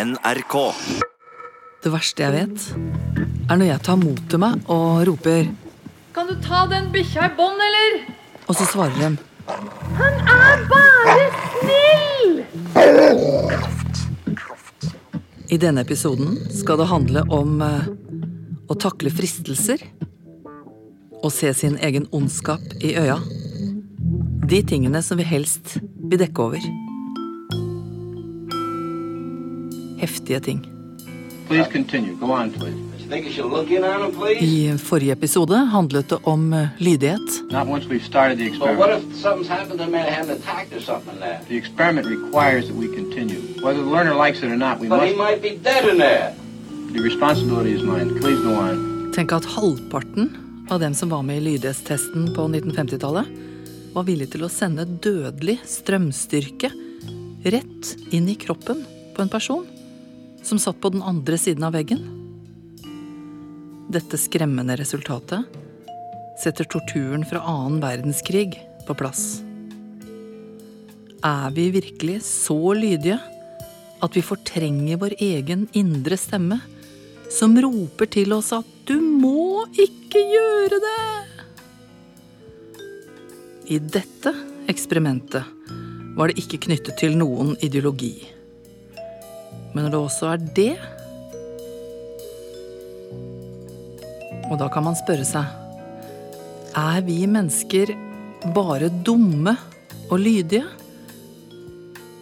NRK. Det verste jeg vet, er når jeg tar mot til meg og roper, Kan du ta den bikkja i bånd, eller? og så svarer de Han er bare snill! I denne episoden skal det handle om eh, å takle fristelser. Å se sin egen ondskap i øya. De tingene som vi helst vil dekke over. Him, ting. I forrige episode handlet det om eh, lydighet. Not once we've started the But what experiment. if something's happened to him and had attacked or something there? The experiment requires that we continue. Whether the learner likes it or not, we But he must. might be dead in there. The responsibility is mine. Please go on. Tenk at halvparten av dem som var med i lydighetstesten på 1950-tallet, var villig til å sende dødelig strømstyrke rett inn i kroppen på en person som satt på den andre siden av veggen. Dette skremmende resultatet setter torturen fra annen verdenskrig på plass. Er vi virkelig så lydige at vi fortrenger vår egen indre stemme, som roper til oss at 'du må ikke gjøre det'? I dette eksperimentet var det ikke knyttet til noen ideologi. Men når det også er det Og da kan man spørre seg Er vi mennesker bare dumme og lydige?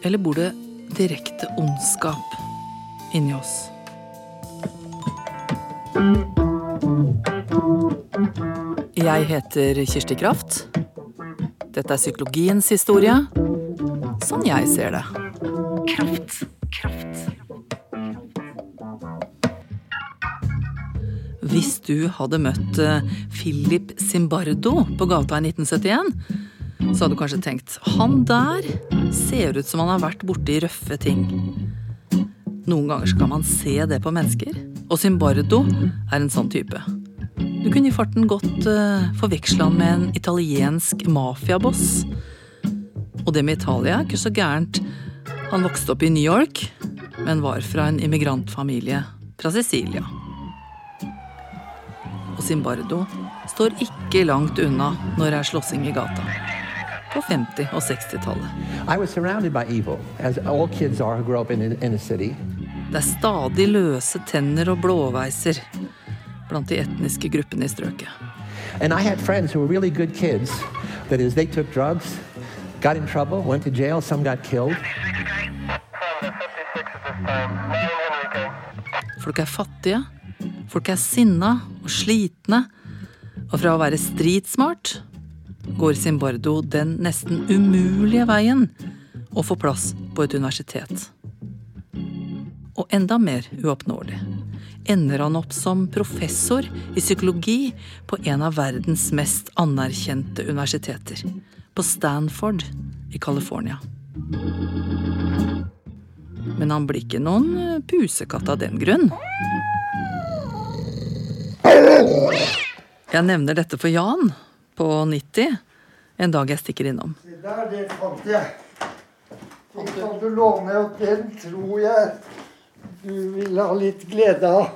Eller bor det direkte ondskap inni oss? Jeg heter Kirsti Kraft. Dette er psykologiens historie. Sånn jeg ser det. Du hadde møtt eh, Philip Zimbardo på gata i 1971, så hadde du kanskje tenkt han der ser ut som han har vært borti røffe ting. Noen ganger skal man se det på mennesker, og Zimbardo er en sånn type. Du kunne i farten godt uh, forveksle han med en italiensk mafiaboss. Og det med Italia er ikke så gærent. Han vokste opp i New York, men var fra en immigrantfamilie fra Sicilia. Og Zimbardo står ikke langt unna når det er slåssing i gata. På 50- og 60-tallet. I was surrounded by evil, as all kids are who grow up in a, in a city. Det er stadig løse tenner og blåveiser blant de etniske gruppene i strøket. And I had friends who were really good kids. That is, they took drugs, got in trouble, went to jail, some got killed. Folk er fattige, folk er sinna og slitne, og fra å være stridsmart går Zimbardo den nesten umulige veien å få plass på et universitet. Og enda mer uoppnåelig ender han opp som professor i psykologi på en av verdens mest anerkjente universiteter, på Stanford i California. Men han blir ikke noen pusekatt av den grunn. Jeg nevner dette for Jan på 90 en dag jeg stikker innom. Det der, det fant jeg. Den kan du låne, og den tror jeg du vil ha litt glede av.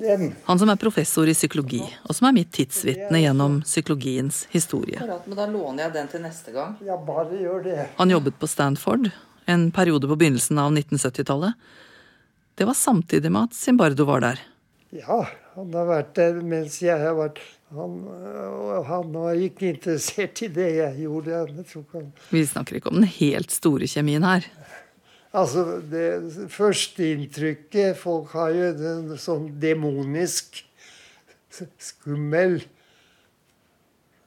Den. Han som er professor i psykologi, og som er mitt tidsvitne gjennom psykologiens historie. Men da låner jeg den til neste gang. Ja, bare gjør det. Han jobbet på Stanford en periode på begynnelsen av 1970-tallet. Det var samtidig med at Zimbardo var der. Ja, han har vært der mens jeg har vært Han, han var ikke interessert i det jeg gjorde. Jeg Vi snakker ikke om den helt store kjemien her. Altså, det førsteinntrykket Folk har jo den sånn demonisk skummel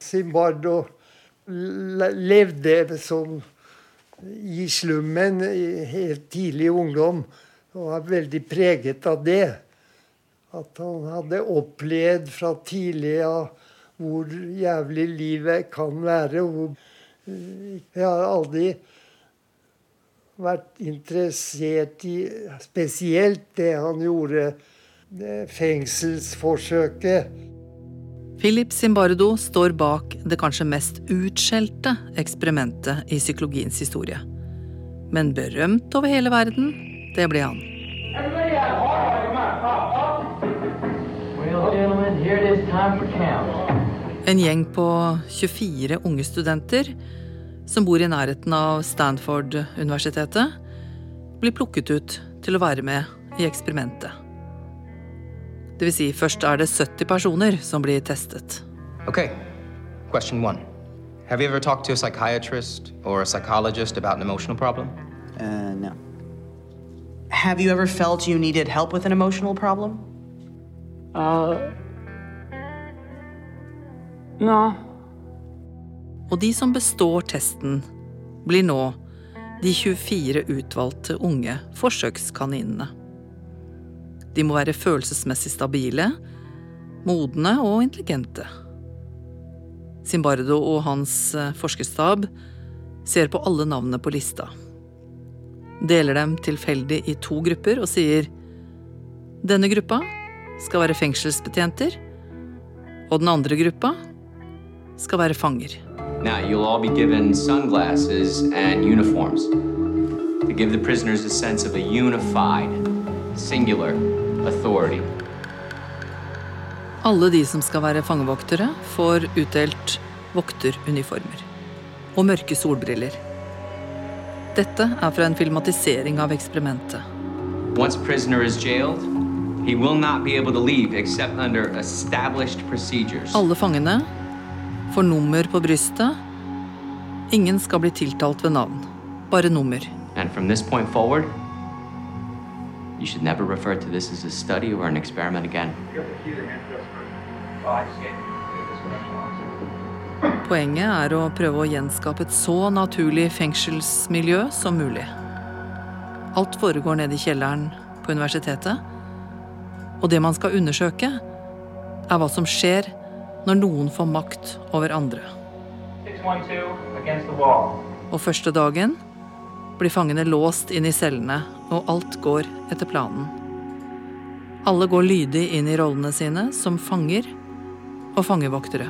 Zimbardo levde som i slummen i helt tidlig ungdom og var veldig preget av det. At han hadde opplevd fra tidlig av hvor jævlig livet kan være. Hvor, jeg har aldri vært interessert i spesielt det han gjorde, det fengselsforsøket. Philip Zimbardo står bak det kanskje mest utskjelte eksperimentet i psykologiens historie. Men berømt over hele verden, det ble han. En gjeng på 24 unge studenter som bor i nærheten av Stanford-universitetet, blir plukket ut til å være med i eksperimentet. Det vil si, først er det 70 personer som blir testet. Okay, question one. Have you ever talked to a psychiatrist or a psychologist about an emotional problem? Uh, no. Have you ever felt you needed help with an emotional problem? Uh. No. Og de som består testen, blir nå de 24 utvalgte unge forsøkskaninene. De må være følelsesmessig stabile, modne og intelligente. Simbardo og hans eh, forskerstab ser på alle navnene på lista. Deler dem tilfeldig i to grupper og sier denne gruppa skal være fengselsbetjenter, og den andre gruppa skal være fanger. Now, you'll all be given sunglasses and uniforms to give the prisoners a sense of a unified, singular authority. Alle de som skal være fangevoktere, får utdelt vokteruniformer. Og mørke solbriller. Dette er fra en filmatisering av eksperimentet. Once prisoner is jailed, he will not be able to leave except under established procedures. Alle fangene får nummer på brystet. Ingen skal bli tiltalt ved navn. Bare nummer. And from this point forward, you should never refer to this as a study or an experiment again. Poenget er å prøve å gjenskape et så naturlig fengselsmiljø som mulig. Alt foregår nede i kjelleren på universitetet. Og det man skal undersøke, er hva som skjer når noen får makt over andre. 612 against the wall. Og første dagen blir fangene låst inn i cellene, og alt går etter planen. Alle går lydig inn i rollene sine som fanger og fangevoktere.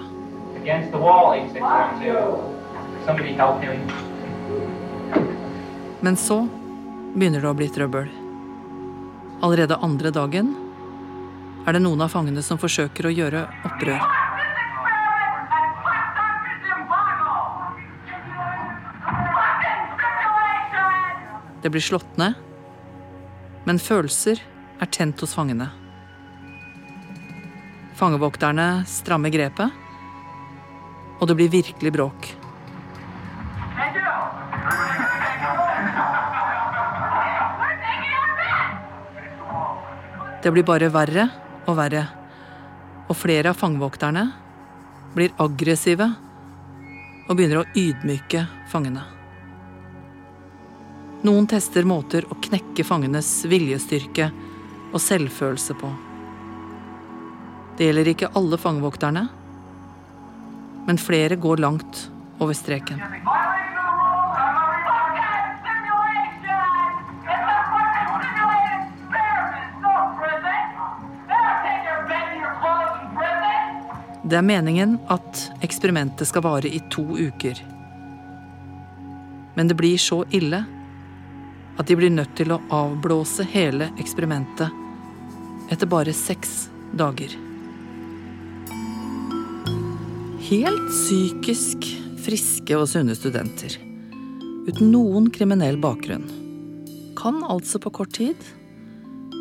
Against the wall, 8612. Somebody help him. Men så begynner det å bli trøbbel. Allerede andre dagen er det noen av fangene som forsøker å gjøre opprør. Det blir slått ned, men følelser er tent hos fangene. Fangevokterne strammer grepet, og det blir virkelig bråk. Det blir bare verre og verre, og flere av fangevokterne blir aggressive og begynner å ydmyke fangene. Noen tester måter å knekke fangenes viljestyrke og selvfølelse på. Det gjelder ikke alle fangevokterne, men flere går langt over streken. Det er meningen at eksperimentet skal vare i to uker. Men det blir så ille at de blir nødt til å avblåse hele eksperimentet etter bare seks dager. Helt psykisk friske og sunne studenter, uten noen kriminell bakgrunn, kan altså på kort tid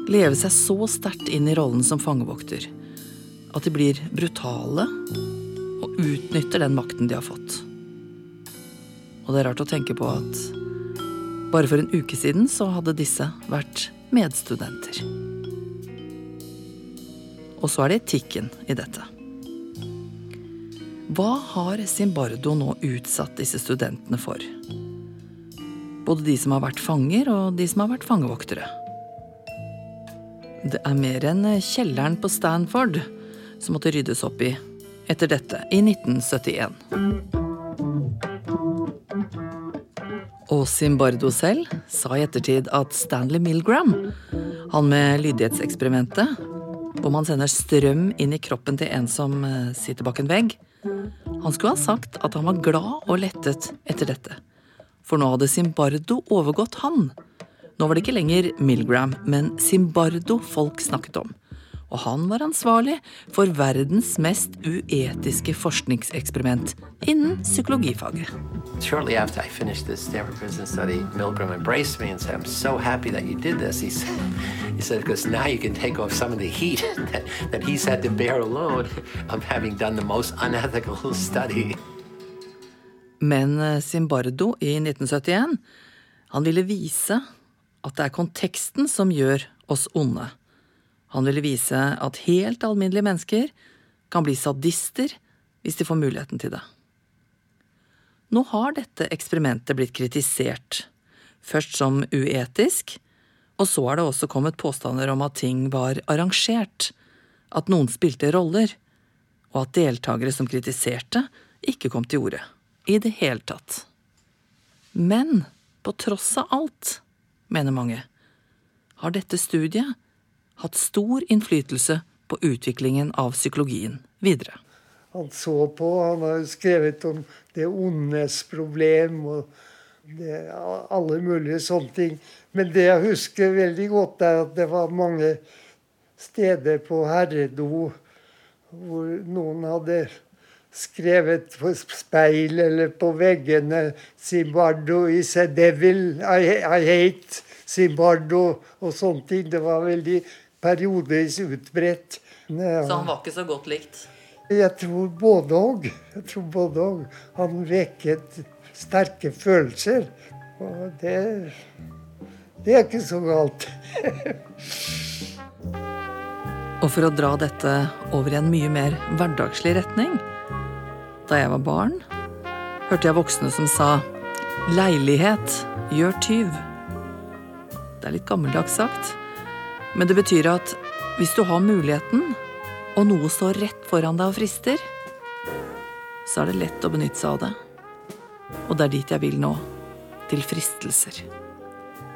leve seg så sterkt inn i rollen som fangevokter at de blir brutale og utnytter den makten de har fått. Og det er rart å tenke på at bare for en uke siden så hadde disse vært medstudenter. Og så er det etikken i dette. Hva har Zimbardo nå utsatt disse studentene for? Både de som har vært fanger, og de som har vært fangevoktere. Det er mer enn kjelleren på Stanford som måtte ryddes opp i etter dette i 1971. Og Zimbardo selv sa i ettertid at Stanley Milgram, han med lydighetseksperimentet, hvor man sender strøm inn i kroppen til en som eh, sitter bak en vegg, han skulle ha sagt at han var glad og lettet etter dette. For nå hadde Zimbardo overgått han Nå var det ikke lenger Milgram, men Zimbardo folk snakket om. Og han var ansvarlig for verdens mest uetiske forskningseksperiment innen psykologifaget. Shortly after I finished this Stanford Prison study, Milgram embraced me and said, I'm so happy that you did this. He said, he said, because now you can take off some of the heat that, that he's had to bear alone of having done the most unethical study. Men eh, Zimbardo i 1971, han ville vise at det er konteksten som gjør oss onde. Han ville vise at helt alminnelige mennesker kan bli sadister hvis de får muligheten til det. Nå har dette eksperimentet blitt kritisert, først som uetisk, og så er det også kommet påstander om at ting var arrangert, at noen spilte roller, og at deltakere som kritiserte, ikke kom til orde. I det hele tatt. Men på tross av alt, mener mange, har dette studiet hatt stor innflytelse på utviklingen av psykologien videre. Han så på, han har skrevet om det ondes problem og det, alle mulige sånne ting. Men det jeg husker veldig godt, er at det var mange steder på herredo hvor noen hadde skrevet på speil eller på veggene 'Zimbardo is a devil', I, I hate Zimbardo' og sånne ting. Det var veldig periodevis utbredt. Ja. Så han var ikke så godt likt? Jeg tror både òg. Jeg tror både òg. Han vekket sterke følelser. Og det Det er ikke så galt. og for å dra dette over i en mye mer hverdagslig retning Da jeg var barn, hørte jeg voksne som sa 'leilighet gjør tyv'. Det er litt gammeldags sagt, men det betyr at hvis du har muligheten, og noe står rett foran deg og frister, så er det lett å benytte seg av det. Og det er dit jeg vil nå. Til fristelser.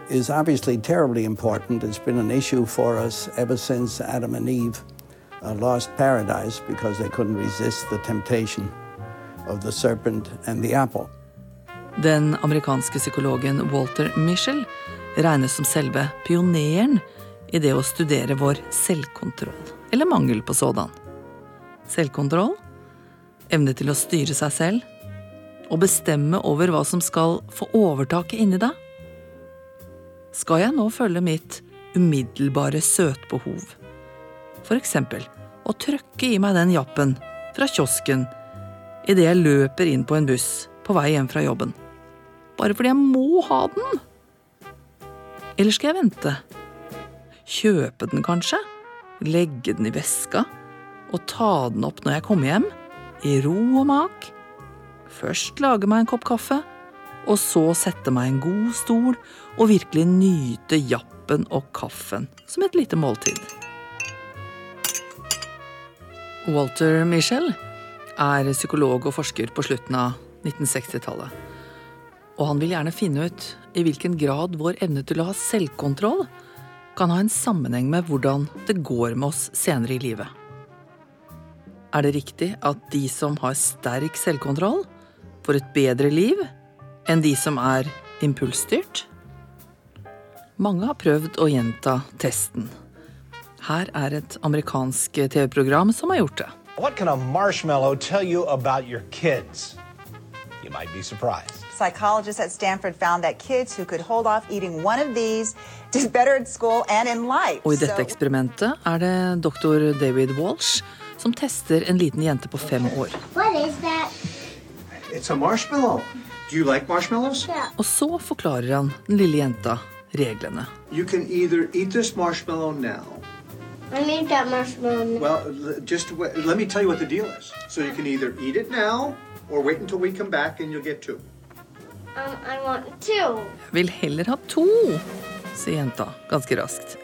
Is obviously terribly important. It's been an issue for us ever since Adam and Eve uh, lost paradise because they couldn't resist the temptation of the serpent and the apple. Den amerikanske psykologen Walter Michel regnes som selve pioneren i det å studere vår selvkontroll, eller mangel på sådan. Selvkontroll, evne til å styre seg selv, og bestemme over hva som skal få overtaket inni deg. Skal jeg nå følge mitt umiddelbare søtbehov? For eksempel å trøkke i meg den jappen fra kiosken idet jeg løper inn på en buss på vei hjem fra jobben. Bare fordi jeg må ha den? Eller skal jeg vente Kjøpe den, kanskje? Legge den i veska? Og ta den opp når jeg kommer hjem? I ro og mak? Først lage meg en kopp kaffe, og så sette meg en god stol og virkelig nyte jappen og kaffen som et lite måltid. Walter Michel er psykolog og forsker på slutten av 1960-tallet. Og han vil gjerne finne ut i hvilken grad vår evne til å ha selvkontroll kan ha en sammenheng med hvordan det går med oss senere i livet. Er det riktig at de som har sterk selvkontroll, får et bedre liv enn de som er impulsstyrt? Mange har prøvd å gjenta testen. Her er et amerikansk TV-program som har gjort det. What can a marshmallow tell you about your kids? You might be surprised. Psychologists at Stanford found that kids who could hold off eating one of these did better at school and in life. Og i dette eksperimentet er det doktor David Walsh som tester en liten jente på fem år. What is that? It's a marshmallow. Do you like marshmallows? Yeah. Og så forklarer han den lille jenta reglene. You can either eat this marshmallow now. I need that marshmallow. now. Well, just wait, let me tell you what the deal is. So you can either eat it now or wait until we come back and you'll get two. Vil heller ha to, sier jenta ganske raskt.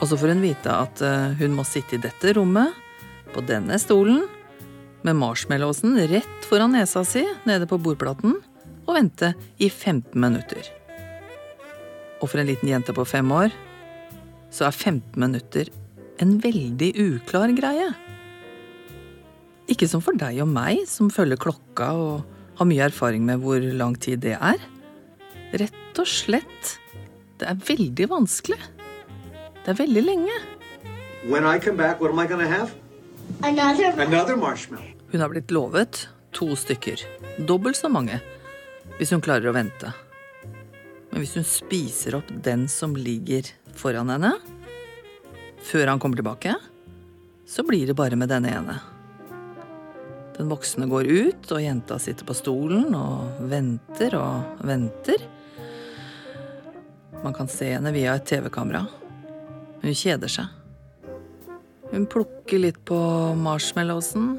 Og så får hun vite at eh, hun må sitte i dette rommet, på denne stolen, med marshmallowsen rett foran nesa si nede på bordplaten, og vente i 15 minutter. Og for en liten jente på fem år, så er 15 minutter en veldig uklar greie. Ikke som for deg og meg, som følger klokka og har mye erfaring med hvor lang tid det er. Rett og slett Det er veldig vanskelig. Det er veldig lenge. When I come back, what am I going to have? Another. Another marshmallow. Hun har blitt lovet to stykker. Dobbelt så mange. Hvis hun klarer å vente. Men hvis hun spiser opp den som ligger foran henne, før han kommer tilbake, så blir det bare med denne ene. Den voksne går ut, og jenta sitter på stolen og venter og venter. Man kan se henne via et TV-kamera. Hun kjeder seg. Hun plukker litt på marshmallowsen.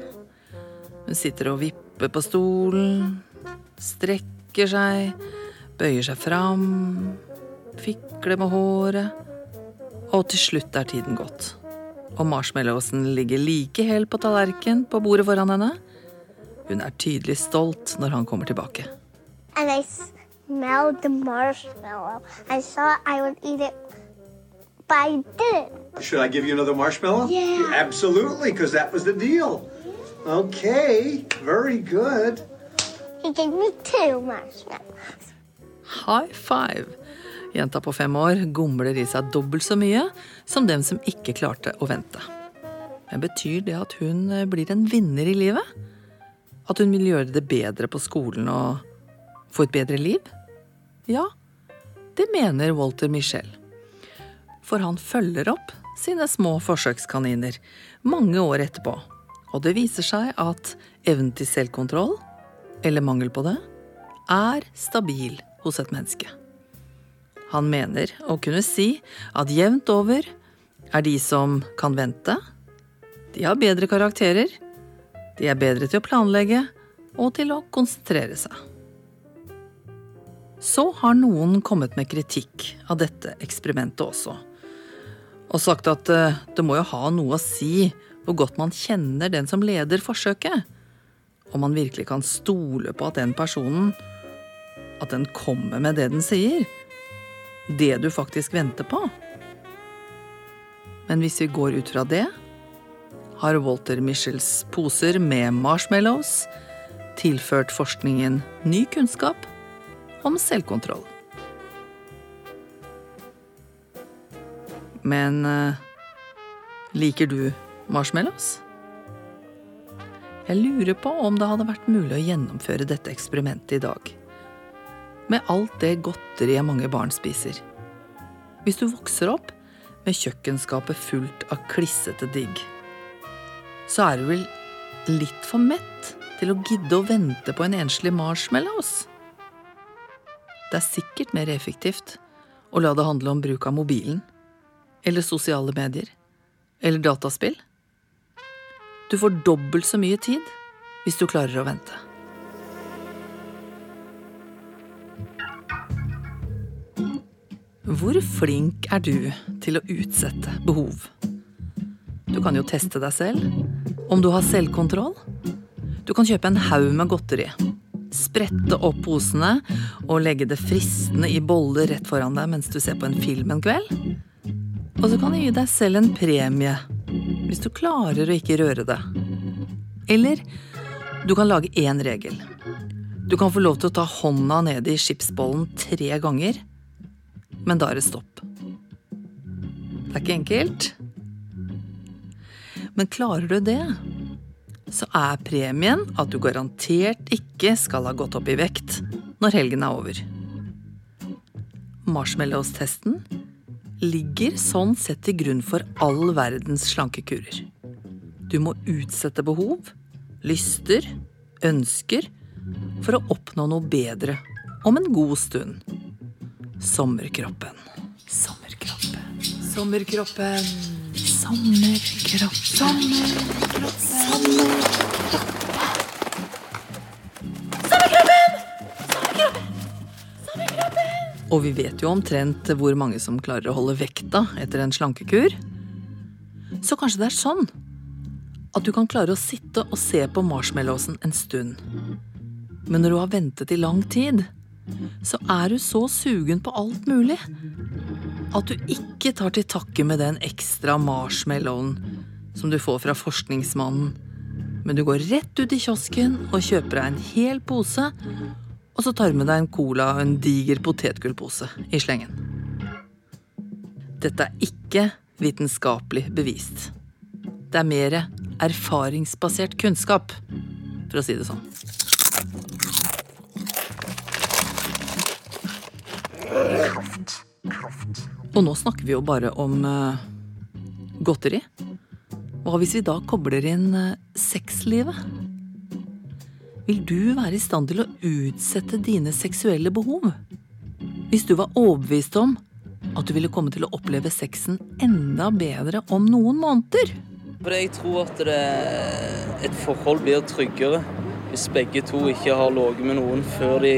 Hun sitter og vipper på stolen, strekker seg, bøyer seg fram, fikler med håret. Og til slutt er tiden gått. Og marshmallowsen ligger like hel på tallerken på bordet foran henne. Hun er tydelig stolt når han kommer tilbake. And I smelled the marshmallow. I thought I would eat it, but I didn't. Should I give you another marshmallow? Yeah. Absolutely, because that was the deal. Okay, very good. He gave me two marshmallows. High five! Jenta på fem år gomler i seg dobbelt så mye som dem som ikke klarte å vente. Men betyr det at hun blir en vinner i livet? At hun vil gjøre det bedre på skolen og få et bedre liv? Ja, det mener Walter Michel. For han følger opp sine små forsøkskaniner mange år etterpå. Og det viser seg at evnen til selvkontroll, eller mangel på det, er stabil hos et menneske. Han mener å kunne si at jevnt over er de som kan vente, de har bedre karakterer, de er bedre til å planlegge og til å konsentrere seg. Så har noen kommet med kritikk av dette eksperimentet også, og sagt at eh, det må jo ha noe å si hvor godt man kjenner den som leder forsøket, om man virkelig kan stole på at den personen at den kommer med det den sier, det du faktisk venter på. Men hvis vi går ut fra det, har Walter Michels poser med marshmallows tilført forskningen ny kunnskap om selvkontroll. Men eh, liker du marshmallows? Jeg lurer på om det hadde vært mulig å gjennomføre dette eksperimentet i dag. Med alt det godteriet mange barn spiser. Hvis du vokser opp med kjøkkenskapet fullt av klissete digg, så er du vel litt for mett til å gidde å vente på en enslig marshmallows? Det er sikkert mer effektivt å la det handle om bruk av mobilen, eller sosiale medier, eller dataspill. Du får dobbelt så mye tid hvis du klarer å vente. Hvor flink er du til å utsette behov? Du kan jo teste deg selv om du har selvkontroll. Du kan kjøpe en haug med godteri. Sprette opp posene og legge det fristende i boller rett foran deg mens du ser på en film en kveld. Og så kan du gi deg selv en premie hvis du klarer å ikke røre det. Eller du kan lage én regel. Du kan få lov til å ta hånda nede i skipsbollen tre ganger, men da er det stopp. Det er ikke enkelt. Men klarer du det, så er premien at du garantert ikke skal ha gått opp i vekt når helgen er over. Marshmallows-testen ligger sånn sett til grunn for all verdens slankekurer. Du må utsette behov, lyster, ønsker for å oppnå noe bedre om en god stund. Sommerkroppen. Sommerkroppen. Sommerkroppen. Sommerkropp. Sommerkropp. Sommerkropp. Og vi vet jo omtrent hvor mange som klarer å holde vekta etter en slankekur. Så kanskje det er sånn at du kan klare å sitte og se på marshmallowsen en stund. Men når du har ventet i lang tid, så er du så sugen på alt mulig at du ikke tar til takke med den ekstra marshmallowen som du får fra forskningsmannen. Men du går rett ut i kiosken og kjøper deg en hel pose, og så tar med deg en cola og en diger potetgullpose i slengen. Dette er ikke vitenskapelig bevist. Det er mer erfaringsbasert kunnskap, for å si det sånn. Og nå snakker vi jo bare om uh, godteri. Hva hvis vi da kobler inn uh, sexlivet? Vil du være i stand til å utsette dine seksuelle behov? Hvis du var overbevist om at du ville komme til å oppleve sexen enda bedre om noen måneder? For jeg tror at det, et forhold blir tryggere hvis begge to ikke har ligget med noen før de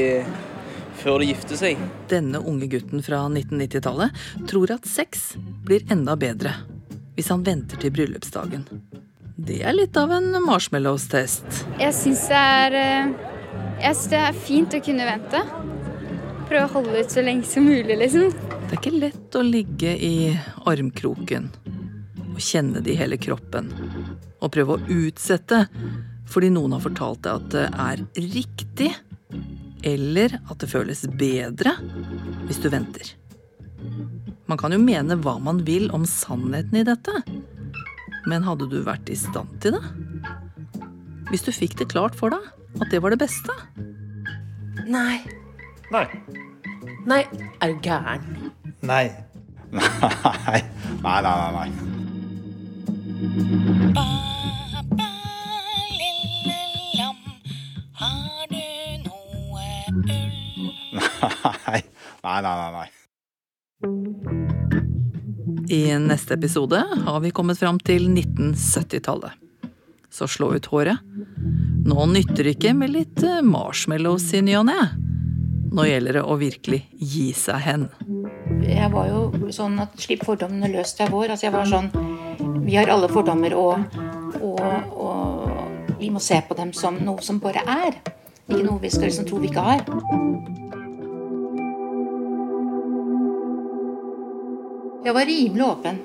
før de gifter seg. Denne unge gutten fra 1990-tallet tror at sex blir enda bedre hvis han venter til bryllupsdagen. Det er litt av en marshmallows-test. Jeg syns det er eh, Jeg det er fint å kunne vente. Prøve å holde ut så lenge som mulig, liksom. Det er ikke lett å ligge i armkroken og kjenne det i hele kroppen. Og prøve å utsette fordi noen har fortalt deg at det er riktig eller at det føles bedre hvis du venter. Man kan jo mene hva man vil om sannheten i dette, men hadde du vært i stand til det? Hvis du fikk det klart for deg at det var det beste? Nei. Nei. Nei, er du gæren? Nei. Nei. Nei, nei, nei. nei. Nei. Nei, nei, nei. nei. I neste episode har vi kommet fram til 1970-tallet. Så slå ut håret. Nå nytter det ikke med litt eh, marshmallows i ny og ne. Nå gjelder det å virkelig gi seg hen. Jeg var jo sånn at slipp fordommene løs til vår. Altså jeg var sånn Vi har alle fordommer, og, og, og vi må se på dem som noe som bare er. Ikke noe vi skal liksom tro vi ikke har. Jeg var rimelig åpen.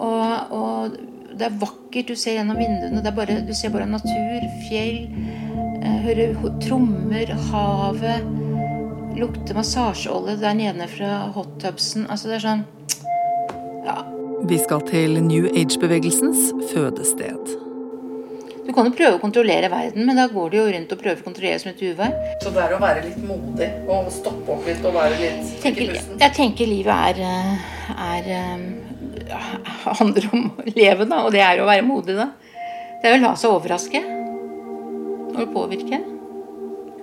Og, og, det er vakkert. Du ser gjennom vinduene. Bare, du ser bare natur, fjell. Eh, hører trommer, havet. Lukter massasjeolje der nede fra hottubsen. Altså, det er sånn Ja. Vi skal til New Age-bevegelsens fødested. Du kan jo prøve å kontrollere verden, men da går det jo rundt og prøver å kontrollere som et uvær. Så det er å være litt modig og stoppe opp litt og være litt tenker, Jeg tenker livet er, er, handler om å leve, da. Og det er å være modig, da. Det er å la seg overraske. Og påvirke.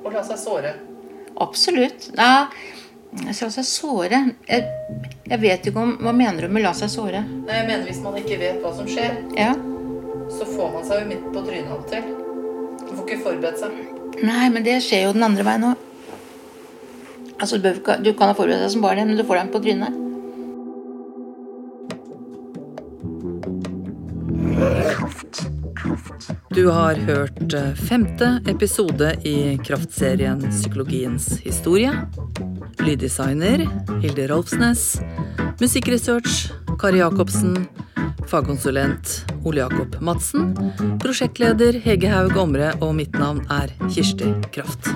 Og la seg såre. Absolutt. Ja, la seg såre jeg, jeg, vet ikke om Hva mener du med 'la seg såre'? Nei, Jeg mener hvis man ikke vet hva som skjer, ja. Så får man seg jo midt på trynet av til. Du får ikke forberedt seg. Nei, men det skjer jo den andre veien òg. Altså, du, kan ha forberedt deg som barn, men du får deg på trynet. Du har hørt eh, femte episode i kraftserien Psykologiens historie. Lyddesigner Hilde Rolfsnes. Musikkresearch Kari Jacobsen. Fagkonsulent Ole Jakob Madsen. Prosjektleder Hege Haug Omre, og mitt navn er Kirsti Kraft.